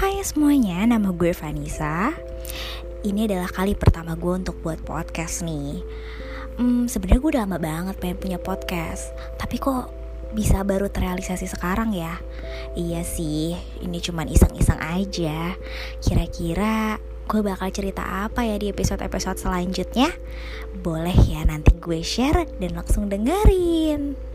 Hai semuanya, nama gue Vanessa. Ini adalah kali pertama gue untuk buat podcast nih. Hmm, sebenarnya gue udah lama banget pengen punya podcast, tapi kok bisa baru terrealisasi sekarang ya? Iya sih, ini cuman iseng-iseng aja. Kira-kira gue bakal cerita apa ya di episode-episode selanjutnya? Boleh ya nanti gue share dan langsung dengerin.